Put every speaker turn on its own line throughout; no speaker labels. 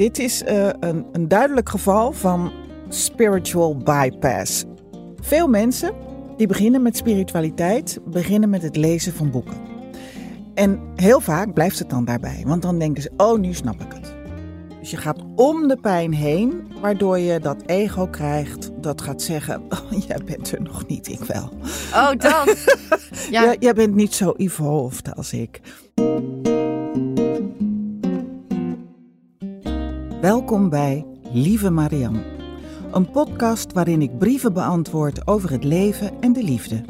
Dit is uh, een, een duidelijk geval van spiritual bypass. Veel mensen die beginnen met spiritualiteit, beginnen met het lezen van boeken. En heel vaak blijft het dan daarbij, want dan denken ze: oh, nu snap ik het. Dus je gaat om de pijn heen, waardoor je dat ego krijgt dat gaat zeggen: oh, jij bent er nog niet, ik wel.
Oh, dat.
ja. Jij, jij bent niet zo evolved als ik. Welkom bij Lieve Marianne. Een podcast waarin ik brieven beantwoord over het leven en de liefde.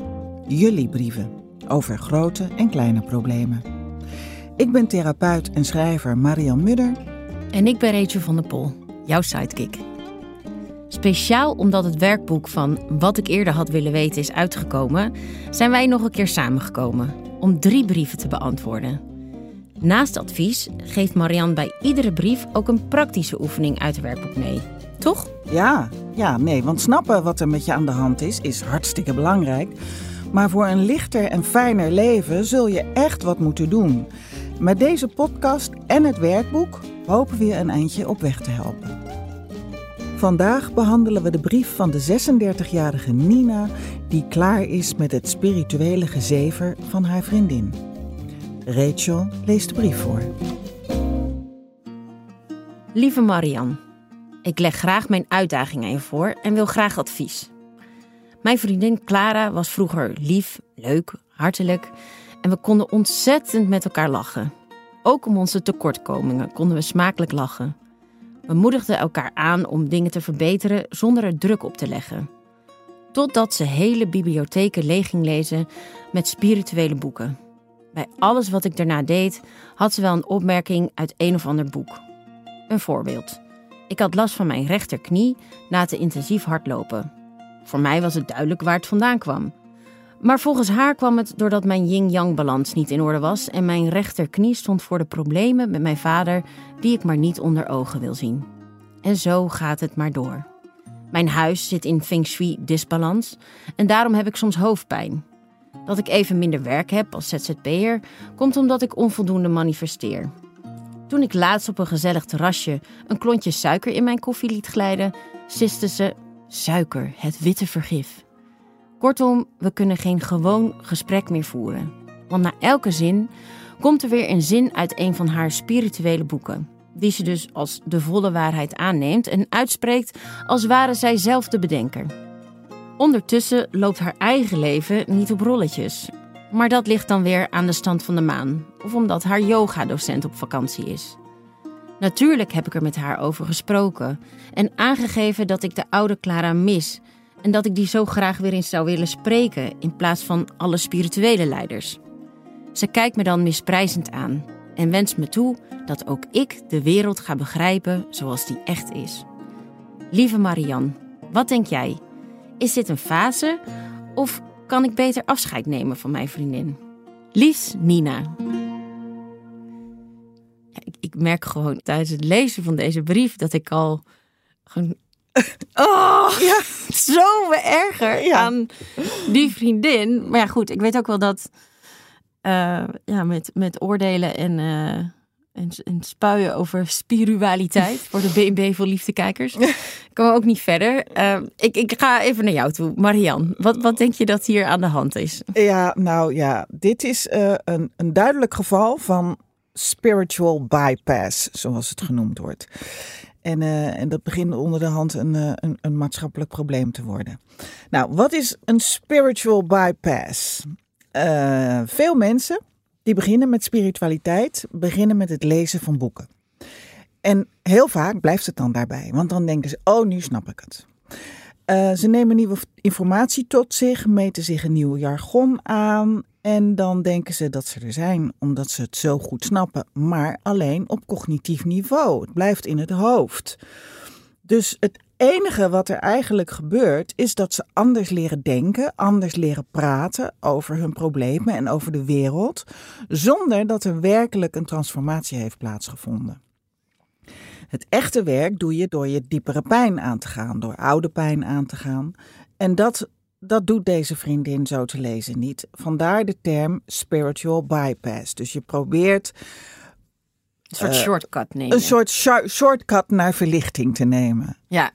Jullie brieven over grote en kleine problemen. Ik ben therapeut en schrijver Marianne Mudder.
En ik ben Rachel van der Pol, jouw sidekick. Speciaal omdat het werkboek van Wat ik eerder had willen weten is uitgekomen, zijn wij nog een keer samengekomen om drie brieven te beantwoorden. Naast advies geeft Marianne bij iedere brief ook een praktische oefening uit het werkboek mee. Toch?
Ja, ja, nee, want snappen wat er met je aan de hand is, is hartstikke belangrijk. Maar voor een lichter en fijner leven zul je echt wat moeten doen. Met deze podcast en het werkboek hopen we je een eindje op weg te helpen. Vandaag behandelen we de brief van de 36-jarige Nina, die klaar is met het spirituele gezever van haar vriendin. Rachel leest de brief voor.
Lieve Marianne, ik leg graag mijn uitdaging aan je voor en wil graag advies. Mijn vriendin Clara was vroeger lief, leuk, hartelijk en we konden ontzettend met elkaar lachen. Ook om onze tekortkomingen konden we smakelijk lachen. We moedigden elkaar aan om dingen te verbeteren zonder er druk op te leggen. Totdat ze hele bibliotheken leeg ging lezen met spirituele boeken. Bij alles wat ik daarna deed, had ze wel een opmerking uit een of ander boek. Een voorbeeld. Ik had last van mijn rechterknie na te intensief hardlopen. Voor mij was het duidelijk waar het vandaan kwam. Maar volgens haar kwam het doordat mijn yin-yang balans niet in orde was en mijn rechterknie stond voor de problemen met mijn vader die ik maar niet onder ogen wil zien. En zo gaat het maar door. Mijn huis zit in feng shui disbalans en daarom heb ik soms hoofdpijn. Dat ik even minder werk heb als ZZP'er komt omdat ik onvoldoende manifesteer. Toen ik laatst op een gezellig terrasje een klontje suiker in mijn koffie liet glijden, siste ze: Suiker, het witte vergif. Kortom, we kunnen geen gewoon gesprek meer voeren. Want na elke zin komt er weer een zin uit een van haar spirituele boeken. Die ze dus als de volle waarheid aanneemt en uitspreekt als ware zij zelf de bedenker. Ondertussen loopt haar eigen leven niet op rolletjes. Maar dat ligt dan weer aan de stand van de maan, of omdat haar yoga-docent op vakantie is. Natuurlijk heb ik er met haar over gesproken en aangegeven dat ik de oude Clara mis en dat ik die zo graag weer eens zou willen spreken in plaats van alle spirituele leiders. Ze kijkt me dan misprijzend aan en wenst me toe dat ook ik de wereld ga begrijpen zoals die echt is. Lieve Marianne, wat denk jij? Is dit een fase of kan ik beter afscheid nemen van mijn vriendin? Lies Nina. ik, ik merk gewoon tijdens het lezen van deze brief dat ik al gewoon. Oh, ja. zo erger
Ja.
aan die vriendin. Maar ja, goed, ik weet ook wel dat eh, ja, met, met oordelen en, eh, en, en spuien over spiritualiteit voor de BNB voor liefdekijkers. komen we ook niet verder. Eh, ik, ik ga even naar jou toe. Marian, wat, wat denk je dat hier aan de hand is?
Ja, nou ja, dit is eh, een, een duidelijk geval van spiritual bypass, zoals het genoemd wordt. En, eh, en dat begint onder de hand een, eh, een, een maatschappelijk probleem te worden. Nou, wat is een spiritual bypass? Veel mensen die beginnen met spiritualiteit, beginnen met het lezen van boeken. En heel vaak blijft het dan daarbij, want dan denken ze, oh, nu snap ik het. Eh, ze nemen nieuwe informatie tot zich, meten zich een nieuw jargon aan en dan denken ze dat ze er zijn, omdat ze het zo goed snappen, maar alleen op cognitief niveau. Het blijft in het hoofd. Dus het enige wat er eigenlijk gebeurt, is dat ze anders leren denken, anders leren praten over hun problemen en over de wereld, zonder dat er werkelijk een transformatie heeft plaatsgevonden. Het echte werk doe je door je diepere pijn aan te gaan, door oude pijn aan te gaan. En dat, dat doet deze vriendin zo te lezen niet. Vandaar de term spiritual bypass. Dus je probeert
Een soort
Eh,
shortcut nemen.
een soort shor- shortcut naar verlichting te nemen.
Ja,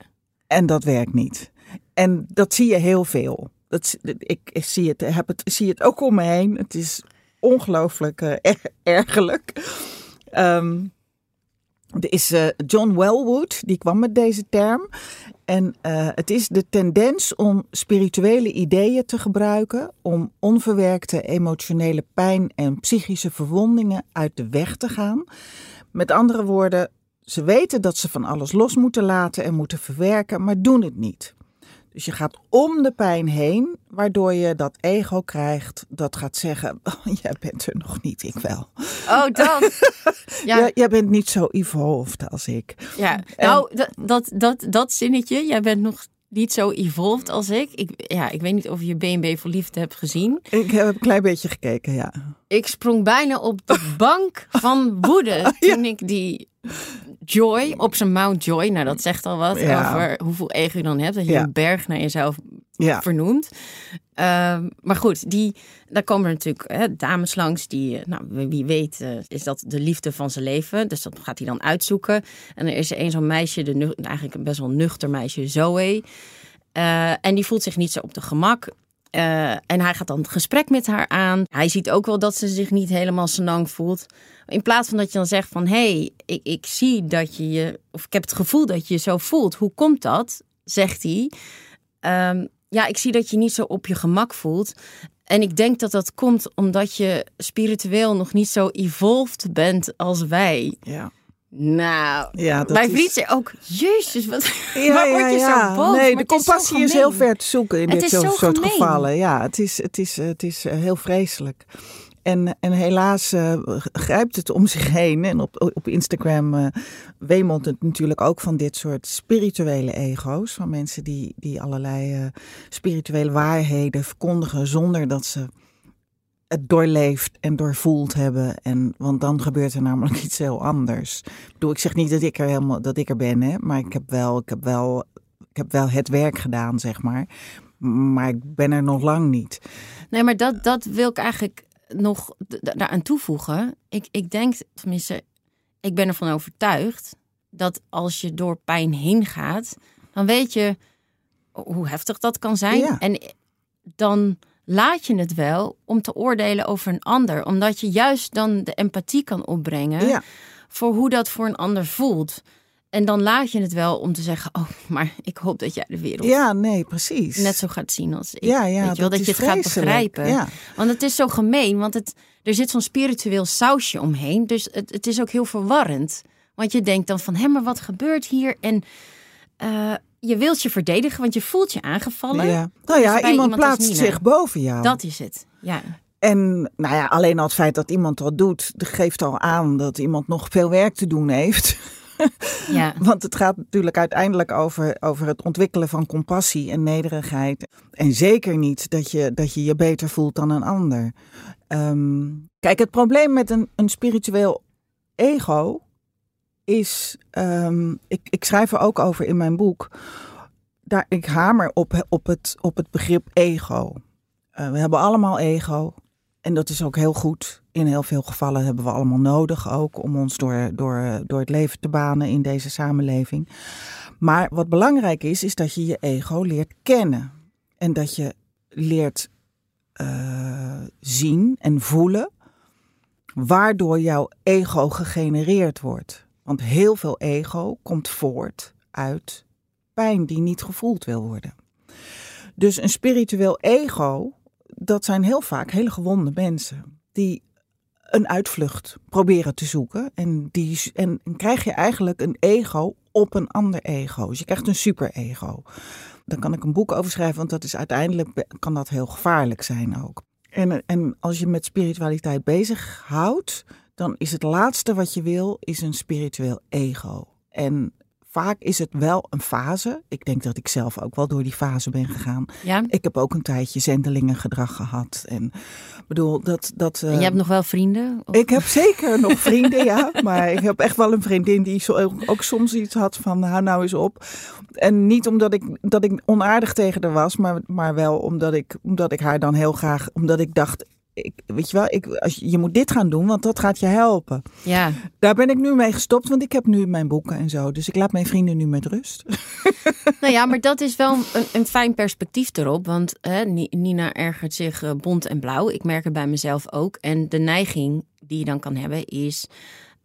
En dat werkt niet. En dat zie je heel veel. Dat, ik, zie, het, heb het, zie het ook om me heen. Het is ongelooflijk eh, er- ergerlijk. Ehm, er is eh, John Wellwood, die kwam met deze term. En eh, het is de tendens om spirituele ideeën te gebruiken om onverwerkte emotionele pijn en psychische verwondingen uit de weg te gaan. Met andere woorden, ze weten dat ze van alles los moeten laten en moeten verwerken, maar doen het niet. Dus je gaat om de pijn heen, waardoor je dat ego krijgt dat gaat zeggen: oh, Jij bent er nog niet, ik wel.
oh dat. Ja,
Ja. Jij bent niet zo evolved als ik.
Ja, nou, dat, dat, dat, dat zinnetje, jij bent nog niet zo evolved als ik. ik. Ja, ik weet niet of je BNB voor Liefde hebt gezien.
Ik heb een klein beetje gekeken, ja.
Ik sprong bijna op de bank van woede toen ik die Joy op zijn Mount Joy, nou dat zegt al wat
Ja.
over hoeveel ego je dan hebt, dat je
Ja.
een berg naar jezelf
Ja.
vernoemt. Ehm, maar goed, die, daar komen er natuurlijk hè, dames langs die, eh, nou, wie weet, eh, is dat de liefde van zijn leven. Dus dat gaat hij dan uitzoeken. En er is er een zo'n meisje, eigenlijk een best wel nuchter meisje, Zoe. Eh, en die voelt zich niet zo op de gemak. En hij gaat dan het gesprek met haar aan. Hij ziet ook wel dat ze zich niet helemaal senang voelt. In plaats van dat je dan zegt van... hé, hey, ik, ik zie dat je je... of ik heb het gevoel dat je je zo voelt. Hoe komt dat? Zegt hij. Ehm, ja, ik zie dat je niet zo op je gemak voelt. En ik denk dat dat komt omdat je spiritueel nog niet zo evolved bent als wij.
Ja.
Nou,
Ja, dat
mijn
is-
vriend zei ook... Jezus, wat,
Ja,
waar word je
ja.
zo boos?
Nee,
Maar
de
is
compassie is, heel ver te zoeken in
Het
dit
is
soort,
gemeen.
gevallen. Ja, het is, het is, het is eh, heel vreselijk. En, en helaas eh, grijpt het om zich heen. En op, op Instagram eh wemelt het natuurlijk ook van dit soort spirituele ego's. Van mensen die, die allerlei eh, spirituele waarheden verkondigen zonder dat ze het doorleefd en doorvoeld hebben. En, want dan gebeurt er namelijk iets heel anders. Ik ik zeg niet dat ik er helemaal dat ik er ben, hè, maar ik heb wel, ik heb wel, ik heb wel het werk gedaan, zeg maar. Maar ik ben er nog lang niet.
Nee, maar dat, dat wil ik eigenlijk nog daaraan toevoegen. Ik, ik denk, tenminste, ik ben ervan overtuigd dat als je door pijn heen gaat, dan weet je hoe heftig dat kan zijn.
Ja.
En dan laat je het wel om te oordelen over een ander, omdat je juist dan de empathie kan opbrengen
Ja.
voor hoe dat voor een ander voelt. En dan laat je het wel om te zeggen: Oh, maar ik hoop dat jij de wereld
Ja, nee, precies.
net zo gaat zien als ik.
Ja, ja,
Weet je wel, dat, je het gaat begrijpen.
Ja.
Want het is zo gemeen, want het, er zit zo'n spiritueel sausje omheen. Dus het, het is ook heel verwarrend. Want je denkt dan van, hé, maar wat gebeurt hier? En eh, je wilt je verdedigen, want je voelt je aangevallen.
Ja. Nou ja,
Dus
iemand
iemand
plaatst zich boven jou.
Dat is het, ja.
En nou ja, alleen al het feit dat iemand dat doet, geeft al aan dat iemand nog veel werk te doen heeft.
Ja.
Want het gaat natuurlijk uiteindelijk over, over het ontwikkelen van compassie en nederigheid. En zeker niet dat je dat je, je beter voelt dan een ander. Ehm, kijk, het probleem met een, een spiritueel ego is, ehm, ik, ik schrijf er ook over in mijn boek, daar, ik hamer op, op, het, op het begrip ego. Uh, we hebben allemaal ego. En dat is ook heel goed. In heel veel gevallen hebben we allemaal nodig ook om ons door, door, door het leven te banen in deze samenleving. Maar wat belangrijk is, is dat je je ego leert kennen. En dat je leert uh, zien en voelen waardoor jouw ego gegenereerd wordt. Want heel veel ego komt voort uit pijn die niet gevoeld wil worden. Dus een spiritueel ego, dat zijn heel vaak hele gewonde mensen die een uitvlucht proberen te zoeken. En, die, en, krijg je eigenlijk een ego op een ander ego. Dus je krijgt een superego. Dan kan ik een boek over schrijven, want dat is uiteindelijk kan dat heel gevaarlijk zijn ook. En, en als je met spiritualiteit bezig houdt, dan is het laatste wat je wil, is een spiritueel ego. En vaak is het wel een fase. Ik denk dat ik zelf ook wel door die fase ben gegaan.
Ja.
Ik heb ook een tijdje zendelingengedrag gehad. En bedoel, dat. dat
en je hebt nog wel vrienden?
Of? Ik heb zeker nog vrienden, ja. Maar ik heb echt wel een vriendin die zo, ook soms iets had van hou nou eens op. En niet omdat ik, dat ik onaardig tegen haar was, maar, maar wel omdat ik, omdat ik haar dan heel graag, omdat ik dacht, ik, weet je wel, ik, als je, je moet dit gaan doen, want dat gaat je helpen.
Ja.
Daar ben ik nu mee gestopt, want ik heb nu mijn boeken en zo. Dus ik laat mijn vrienden nu met rust.
Nou ja, maar dat is wel een, een fijn perspectief erop. Want hè, Nina ergert zich uh, bont en blauw. Ik merk het bij mezelf ook. En de neiging die je dan kan hebben is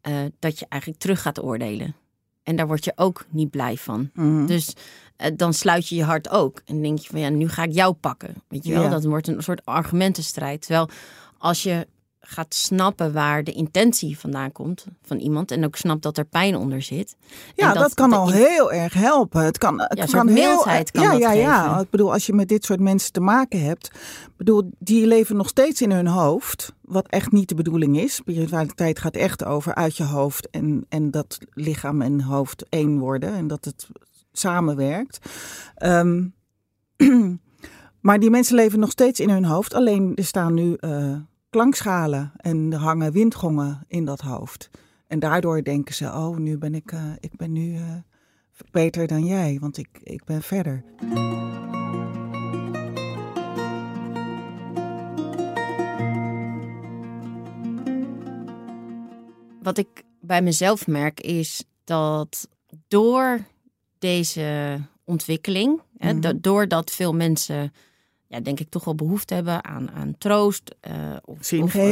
uh, dat je eigenlijk terug gaat oordelen. En daar word je ook niet blij van.
Mhm.
Dus uh, dan sluit je je hart ook. En denk je van ja, nu ga ik jou pakken. Weet je wel,
Ja.
dat wordt een soort argumentenstrijd. Terwijl als je gaat snappen waar de intentie vandaan komt van iemand. En ook snapt dat er pijn onder zit.
Ja, dat, kan al
in-
heel erg helpen. Het kan, het
Ja,
kan heel
kan
ja, ja, ja. Ik bedoel, als je met dit soort mensen te maken hebt, bedoel, die leven nog steeds in hun hoofd, wat echt niet de bedoeling is. Spiritualiteit gaat echt over uit je hoofd en, en dat lichaam en hoofd één worden en dat het samenwerkt. Ehm, maar die mensen leven nog steeds in hun hoofd. Alleen er staan nu eh, klankschalen en er hangen windgongen in dat hoofd. En daardoor denken ze, oh, nu ben ik, eh, ik ben nu eh, beter dan jij, want ik, ik ben verder.
wat ik bij mezelf merk is dat door deze ontwikkeling, hè,
Mhm.
da- doordat veel mensen, ja, denk ik, toch wel behoefte hebben aan, aan troost eh, of, of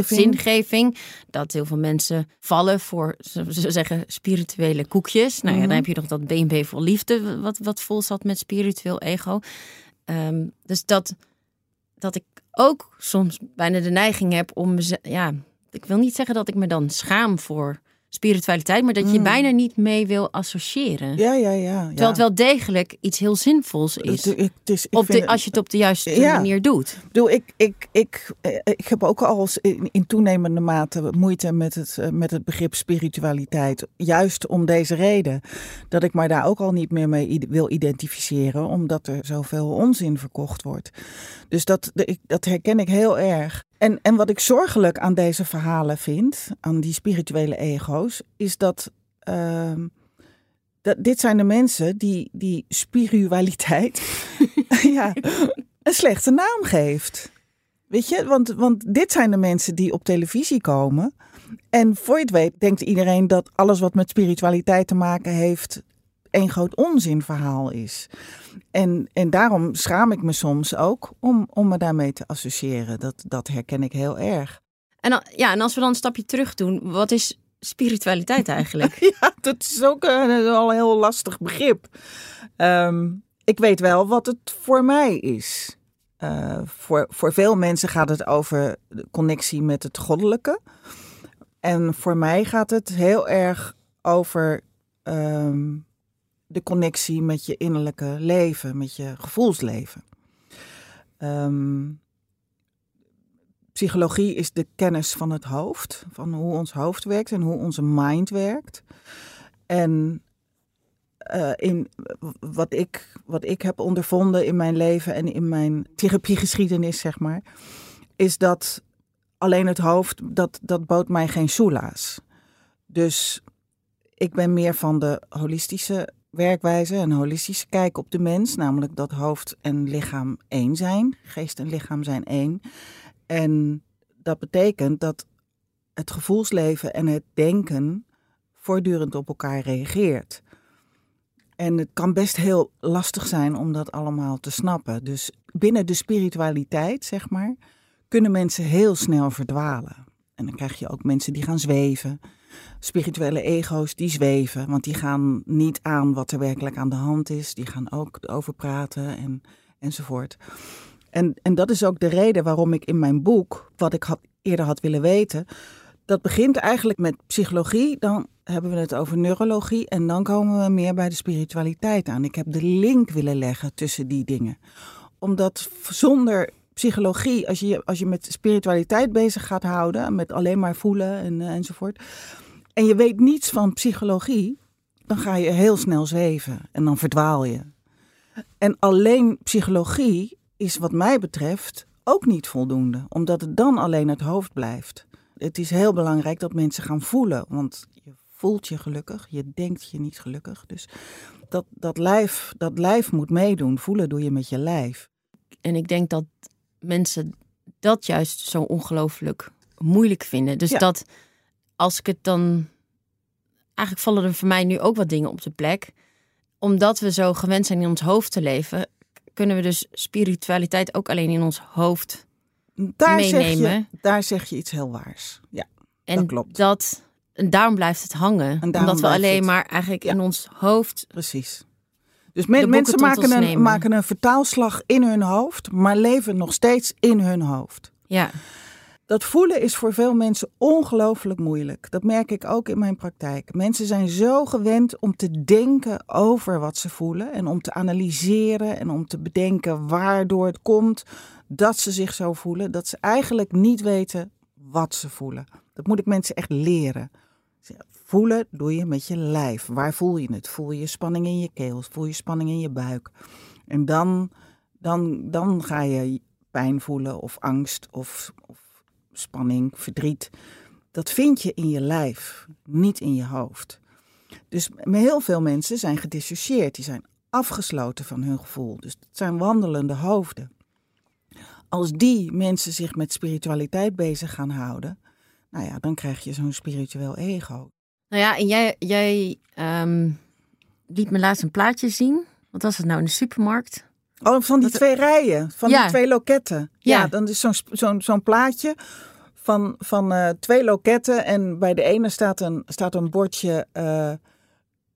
Zingeving.
dat heel veel mensen vallen voor, ze ze zeggen, spirituele koekjes. Nou ja,
Mhm.
dan heb je nog dat BNB vol liefde, wat, wat vol zat met spiritueel ego. Ehm, dus dat, dat ik ook soms bijna de neiging heb om ja, ik wil niet zeggen dat ik me dan schaam voor spiritualiteit, maar dat je
Mm.
bijna niet mee wil associëren.
Ja, ja, ja.
Terwijl het wel degelijk iets heel zinvols is.
Het, het is,
op de, als je het op de juiste
Ja.
manier doet.
Ik bedoel, ik, ik, ik, eh, ik heb ook al in, in toenemende mate moeite met het, eh, met het begrip spiritualiteit. Juist om deze reden. Dat ik mij daar ook al niet meer mee wil identificeren, omdat er zoveel onzin verkocht wordt. Dus dat, dat herken ik heel erg. En, en wat ik zorgelijk aan deze verhalen vind, aan die spirituele ego's, is dat. ehm, dat dit zijn de mensen die, die spiritualiteit ja, een slechte naam geeft. Weet je, want, want dit zijn de mensen die op televisie komen. En voor je het weet, denkt iedereen dat alles wat met spiritualiteit te maken heeft. Een groot onzinverhaal is. En, en daarom schaam ik me soms ook om, om me daarmee te associëren. Dat, dat herken ik heel erg.
En, ja, en als we dan een stapje terug doen, wat is spiritualiteit eigenlijk?
Ja, dat is ook een, al een heel lastig begrip. Ehm, ik weet wel wat het voor mij is. Eh, voor, voor veel mensen gaat het over de connectie met het goddelijke. En voor mij gaat het heel erg over ehm, de connectie met je innerlijke leven, met je gevoelsleven. Ehm, psychologie is de kennis van het hoofd, van hoe ons hoofd werkt en hoe onze mind werkt. En eh, in wat ik, wat ik heb ondervonden in mijn leven en in mijn therapiegeschiedenis, zeg maar, is dat alleen het hoofd, dat, dat bood mij geen soelaas. Dus ik ben meer van de holistische werkwijze en holistische kijk op de mens, namelijk dat hoofd en lichaam één zijn. Geest en lichaam zijn één. En dat betekent dat het gevoelsleven en het denken voortdurend op elkaar reageert. En het kan best heel lastig zijn om dat allemaal te snappen. Dus binnen de spiritualiteit, zeg maar, kunnen mensen heel snel verdwalen. En dan krijg je ook mensen die gaan zweven. Spirituele ego's die zweven, want die gaan niet aan wat er werkelijk aan de hand is. Die gaan ook over praten en, enzovoort. En, en dat is ook de reden waarom ik in mijn boek, wat ik eerder had willen weten, dat begint eigenlijk met psychologie. Dan hebben we het over neurologie en dan komen we meer bij de spiritualiteit aan. Ik heb de link willen leggen tussen die dingen. Omdat zonder psychologie, als je, als je met spiritualiteit bezig gaat houden, met alleen maar voelen en, uh, enzovoort, en je weet niets van psychologie, dan ga je heel snel zweven en dan verdwaal je. En alleen psychologie is wat mij betreft ook niet voldoende, omdat het dan alleen het hoofd blijft. Het is heel belangrijk dat mensen gaan voelen, want je voelt je gelukkig, je denkt je niet gelukkig. Dus dat, dat, lijf, dat lijf moet meedoen. Voelen doe je met je lijf.
En ik denk dat mensen dat juist zo ongelooflijk moeilijk vinden. Dus
Ja.
dat als ik het dan. Eigenlijk vallen er voor mij nu ook wat dingen op de plek. Omdat we zo gewend zijn in ons hoofd te leven, kunnen we dus spiritualiteit ook alleen in ons hoofd.
Daar zeg, je,
Meenemen.
daar zeg je iets heel waars. Ja,
En
Dat klopt.
dat- en daarom blijft het hangen. omdat we alleen
het-
maar eigenlijk
Ja.
in ons hoofd.
precies. Dus men, mensen maken een, maken een vertaalslag in hun hoofd, maar leven nog steeds in hun hoofd.
Ja,
Dat voelen is voor veel mensen ongelooflijk moeilijk. Dat merk ik ook in mijn praktijk. Mensen zijn zo gewend om te denken over wat ze voelen en om te analyseren en om te bedenken waardoor het komt dat ze zich zo voelen, dat ze eigenlijk niet weten wat ze voelen. Dat moet ik mensen echt leren. Voelen doe je met je lijf. Waar voel je het? Voel je spanning in je keel? Voel je spanning in je buik? En dan, dan, dan ga je pijn voelen of angst of, of spanning, verdriet. Dat vind je in je lijf, niet in je hoofd. Dus heel veel mensen zijn gedissocieerd. Die zijn afgesloten van hun gevoel. Dus het zijn wandelende hoofden. Als die mensen zich met spiritualiteit bezig gaan houden, nou ja, dan krijg je zo'n spiritueel ego.
nou ja, en jij, jij ehm, liet me laatst een plaatje zien. Wat was het nou in de supermarkt?
Oh, van die
Dat-
twee rijen, van
Ja.
die twee loketten. Ja,
Ja.
dan is zo'n zo'n zo'n plaatje van, van eh, twee loketten. En bij de ene staat een, staat een bordje eh,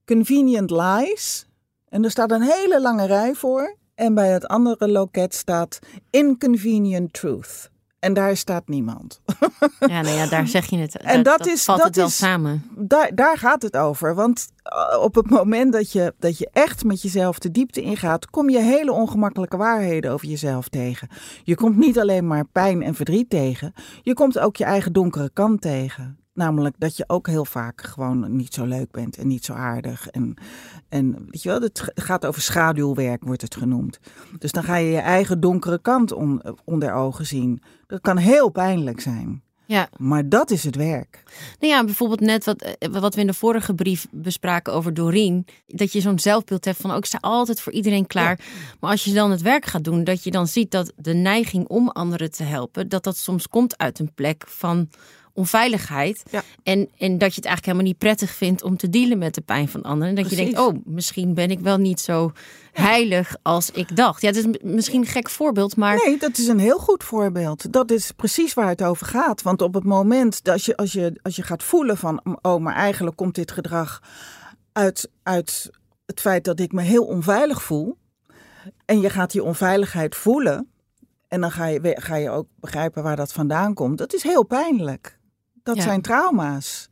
Convenient Lies. En er staat een hele lange rij voor. En bij het andere loket staat Inconvenient Truth. En daar staat niemand.
Ja, nou ja, daar zeg je het.
En
Daar-
dat is-
valt
dat
het wel
is-
samen.
daar, daar gaat het over. Want eh, op het moment dat je, dat je echt met jezelf de diepte ingaat, kom je hele ongemakkelijke waarheden over jezelf tegen. Je komt niet alleen maar pijn en verdriet tegen, je komt ook je eigen donkere kant tegen. Namelijk dat je ook heel vaak gewoon niet zo leuk bent en niet zo aardig. En, en weet je wel, het gaat over schaduwwerk, wordt het genoemd. Dus dan ga je je eigen donkere kant on- onder ogen zien. Dat kan heel pijnlijk zijn.
Ja,
Maar dat is het werk.
nou ja, bijvoorbeeld net wat, eh, wat we in de vorige brief bespraken over Doreen. Dat je zo'n zelfbeeld hebt van, ook ik sta altijd voor iedereen klaar. Maar als je dan het werk gaat doen, dat je dan ziet dat de neiging om anderen te helpen, dat dat soms komt uit een plek van onveiligheid.
Ja.
En, en dat je het eigenlijk helemaal niet prettig vindt om te dealen met de pijn van anderen. En dat je denkt, oh, misschien ben ik wel niet zo heilig als ik dacht. Ja, het is misschien een gek voorbeeld, maar
Nee, dat is een heel goed voorbeeld. Dat is precies waar het over gaat. Want op het moment dat je, als je, als je gaat voelen van, oh, maar eigenlijk komt dit gedrag uit, uit het feit dat ik me heel onveilig voel. En je gaat die onveiligheid voelen. En dan ga je, ga je ook begrijpen waar dat vandaan komt. Dat is heel pijnlijk. Dat
Ja.
zijn trauma's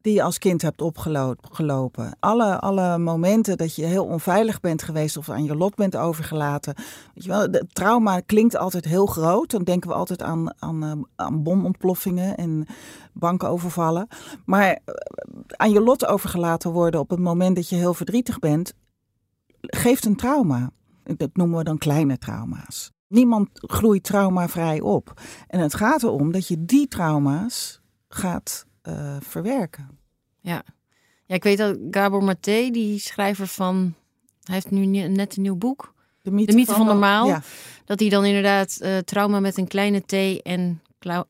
die je als kind hebt opgelopen. Alle, alle momenten dat je heel onveilig bent geweest of aan je lot bent overgelaten. Weet je wel, het trauma klinkt altijd heel groot. Dan denken we altijd aan, aan, eh, aan bomontploffingen en bankenovervallen. Maar eh, aan je lot overgelaten worden op het moment dat je heel verdrietig bent, geeft een trauma. Dat noemen we dan kleine trauma's. Niemand groeit traumavrij op. En het gaat erom dat je die trauma's gaat eh, verwerken.
Ja. ja, ik weet dat Gabor Maté, die schrijver van... Hij heeft nu ne- net een nieuw boek.
De mythe,
De mythe van normaal.
Ja,
Dat hij dan inderdaad eh, trauma met een kleine t en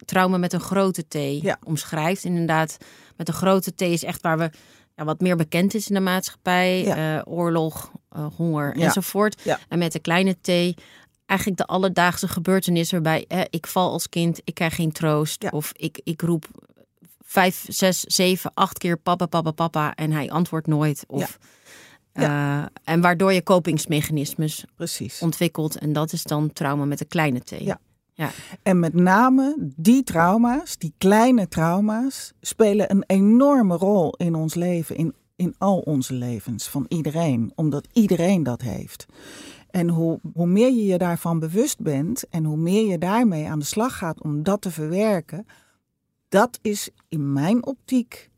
trauma met een grote t
Ja.
omschrijft. Inderdaad, met een grote t is echt waar we ja, wat meer bekend is in de maatschappij.
Ja.
eh, oorlog, honger
Ja.
enzovoort. En met de kleine t eigenlijk de alledaagse gebeurtenissen waarbij eh, ik val als kind, ik krijg geen troost.
Ja.
Of ik, ik roep vijf, zes, zeven, acht keer papa, papa, papa en hij antwoordt nooit. Of, eh, en waardoor je kopingsmechanismes
precies.
ontwikkelt. En dat is dan trauma met een kleine t.
Ja.
Ja.
En met name die trauma's, die kleine trauma's, spelen een enorme rol in ons leven, in, in al onze levens van iedereen, omdat iedereen dat heeft. En hoe, hoe meer je je daarvan bewust bent en hoe meer je daarmee aan de slag gaat om dat te verwerken, dat is in mijn optiek,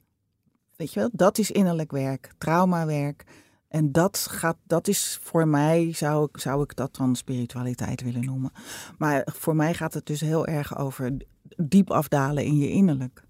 weet je wel, dat is innerlijk werk, traumawerk. En dat, gaat, dat is voor mij, zou ik, zou ik dat dan spiritualiteit willen noemen. Maar voor mij gaat het dus heel erg over diep afdalen in je innerlijk.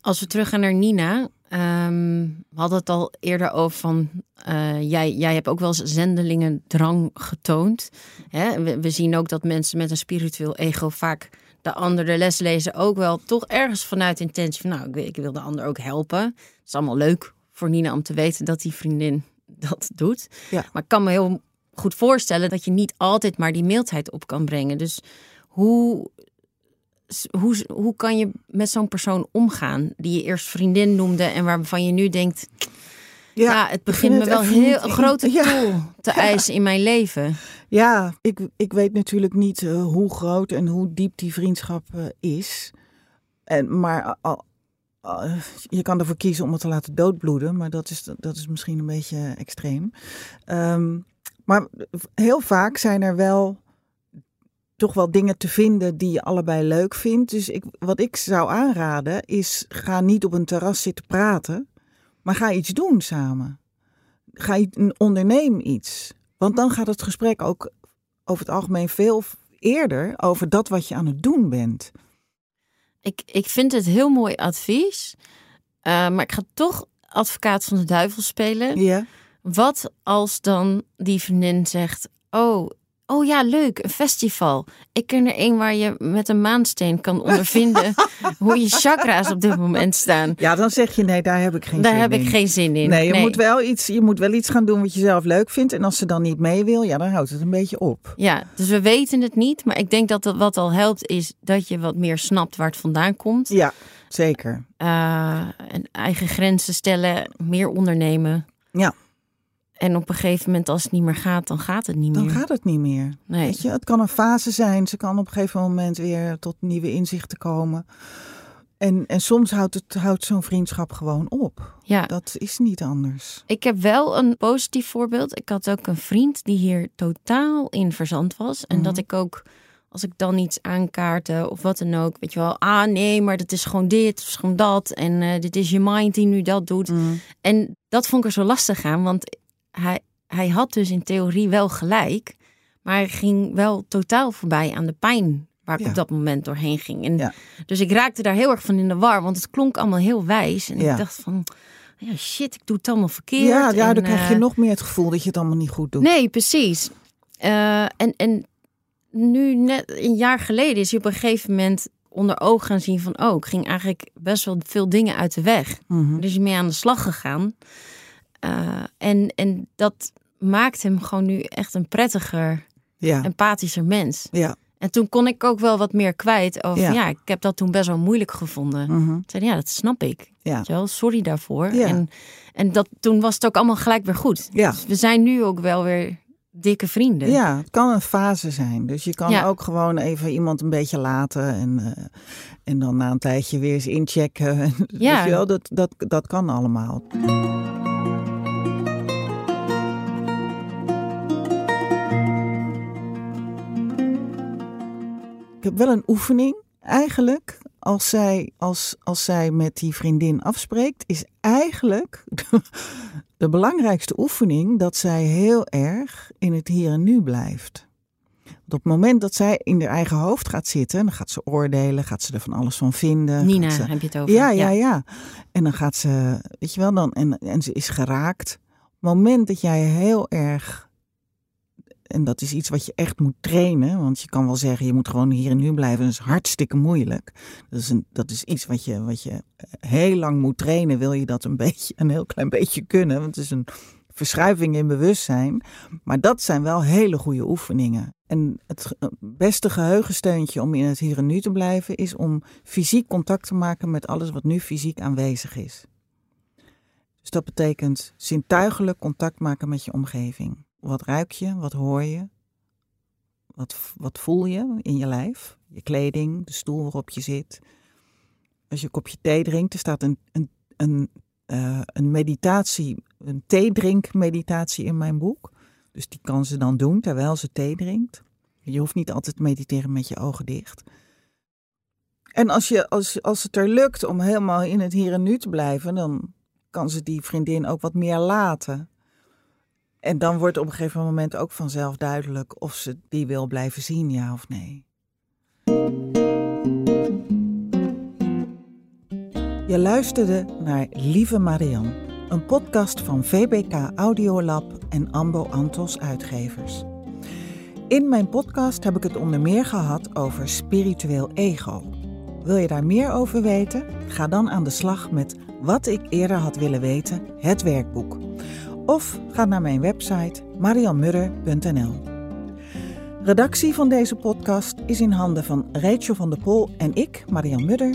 Als we teruggaan naar Nina. Ehm, we hadden het al eerder over van... eh, jij, jij hebt ook wel eens zendelingen drang getoond. Hè? We, we zien ook dat mensen met een spiritueel ego vaak de ander de les lezen. Ook wel toch ergens vanuit intentie van... nou, ik wil, ik wil de ander ook helpen. Het is allemaal leuk voor Nina om te weten dat die vriendin dat doet.
Ja.
Maar ik kan me heel goed voorstellen dat je niet altijd maar die mildheid op kan brengen. Dus hoe hoe, hoe kan je met zo'n persoon omgaan die je eerst vriendin noemde en waarvan je nu denkt, ja, het begint me
het
wel heel een grote
Ja.
te eisen in mijn leven.
Ja, ik, ik weet natuurlijk niet eh, hoe groot en hoe diep die vriendschap eh, is. En, maar al, je kan ervoor kiezen om het te laten doodbloeden, maar dat is, dat is misschien een beetje extreem. Ehm, maar heel vaak zijn er wel toch wel dingen te vinden die je allebei leuk vindt. Dus ik, wat ik zou aanraden is, ga niet op een terras zitten praten, maar ga iets doen samen. Ga iets- onderneem iets. Want dan gaat het gesprek ook over het algemeen veel eerder over dat wat je aan het doen bent.
Ik, ik vind het heel mooi advies, eh, maar ik ga toch advocaat van de duivel spelen.
Ja.
Wat als dan die vriendin zegt: Oh, oh ja, leuk, een festival. Ik ken er een waar je met een maansteen kan ondervinden hoe je chakra's op dit moment staan.
ja, dan zeg je nee, daar heb ik geen
Daar
zin
heb
in.
ik geen zin in.
Nee, je, Moet wel iets, je moet wel iets gaan doen wat je zelf leuk vindt. En als ze dan niet mee wil, ja, dan houdt het een beetje op.
Ja, dus we weten het niet. Maar ik denk dat wat al helpt is dat je wat meer snapt waar het vandaan komt.
Ja, zeker.
Eh, en eigen grenzen stellen, meer ondernemen.
Ja.
En op een gegeven moment als het niet meer gaat, dan gaat het niet
Dan
meer.
gaat het niet meer.
Nee.
Weet je, het kan een fase zijn. Ze kan op een gegeven moment weer tot nieuwe inzichten komen. En, en soms houdt, het, houdt zo'n vriendschap gewoon op.
Ja.
Dat is niet anders.
Ik heb wel een positief voorbeeld. Ik had ook een vriend die hier totaal in verzand was. En
Mhm.
dat ik ook, als ik dan iets aankaartte of wat dan ook, weet je wel, ah nee, maar dat is gewoon dit, of gewoon dat. En eh, dit is je mind die nu dat doet. En dat vond ik er zo lastig aan, want hij, hij had dus in theorie wel gelijk. Maar hij ging wel totaal voorbij aan de pijn waar ik
Ja.
op dat moment doorheen ging. En
Ja.
Dus ik raakte daar heel erg van in de war, want het klonk allemaal heel wijs. En
Ja.
ik dacht van, ja shit, ik doe het allemaal verkeerd.
Ja, ja,
En,
dan krijg je
eh,
nog meer het gevoel dat je het allemaal niet goed doet.
Nee, precies. Eh, en, en nu, net een jaar geleden, is hij op een gegeven moment onder oog gaan zien van... oh, ik ging eigenlijk best wel veel dingen uit de weg.
Mhm.
Dus hij mee aan de slag gegaan. Eh, en, en dat maakt hem gewoon nu echt een prettiger,
Ja,
empathischer mens.
ja.
En toen kon ik ook wel wat meer kwijt over...
Ja.
Ja, ik heb dat toen best wel moeilijk gevonden.
mhm.
Ik zei, ja, dat snap ik.
ja.
Weet je wel, sorry daarvoor.
Ja.
En, en dat, toen was het ook allemaal gelijk weer goed.
Ja.
Dus we zijn nu ook wel weer dikke vrienden.
Ja, het kan een fase zijn. Dus je kan
Ja.
ook gewoon even iemand een beetje laten en, eh, en dan na een tijdje weer eens inchecken.
Ja.
Weet je wel, dat, dat, dat kan allemaal. Heb wel een oefening eigenlijk. Als zij, als, als zij met die vriendin afspreekt, is eigenlijk de belangrijkste oefening dat zij heel erg in het hier en nu blijft. Want op het moment dat zij in haar eigen hoofd gaat zitten, dan gaat ze oordelen, gaat ze er van alles van vinden.
Nina,
ze-
heb je het over?
Ja, ja, ja. En dan gaat ze, weet je wel, dan, en, en ze is geraakt. Op het moment dat jij heel erg, en dat is iets wat je echt moet trainen, want je kan wel zeggen, je moet gewoon hier en nu blijven, dat is hartstikke moeilijk. Dat is, een, dat is iets wat je, wat je heel lang moet trainen, wil je dat een beetje, een heel klein beetje kunnen, want het is een verschuiving in bewustzijn. Maar dat zijn wel hele goede oefeningen. En het beste geheugensteuntje om in het hier en nu te blijven is om fysiek contact te maken met alles wat nu fysiek aanwezig is. Dus dat betekent zintuigelijk contact maken met je omgeving. Wat ruik je? Wat hoor je? Wat, wat voel je in je lijf? Je kleding, de stoel waarop je zit. Als je een kopje thee drinkt, er staat een, een, een, eh, een meditatie, een theedrinkmeditatie in mijn boek. Dus die kan ze dan doen terwijl ze thee drinkt. Je hoeft niet altijd te mediteren met je ogen dicht. En als, je, als, als het er lukt om helemaal in het hier en nu te blijven, dan kan ze die vriendin ook wat meer laten. En dan wordt op een gegeven moment ook vanzelf duidelijk of ze die wil blijven zien, ja of nee. Je luisterde naar Lieve Marian, een podcast van VBK Audiolab en Ambo Antos Uitgevers. In mijn podcast heb ik het onder meer gehad over spiritueel ego. Wil je daar meer over weten? Ga dan aan de slag met Wat ik eerder had willen weten, het werkboek. Of ga naar mijn website marianmudder.nl. Redactie van deze podcast is in handen van Rachel van der Pol en ik, Marian Mudder.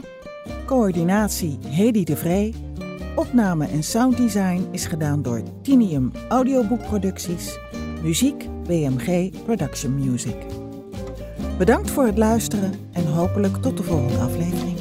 Coördinatie Hedy de Vree. Opname en sounddesign is gedaan door Tinium Audioboekproducties. Muziek BMG Production Music. Bedankt voor het luisteren en hopelijk tot de volgende aflevering.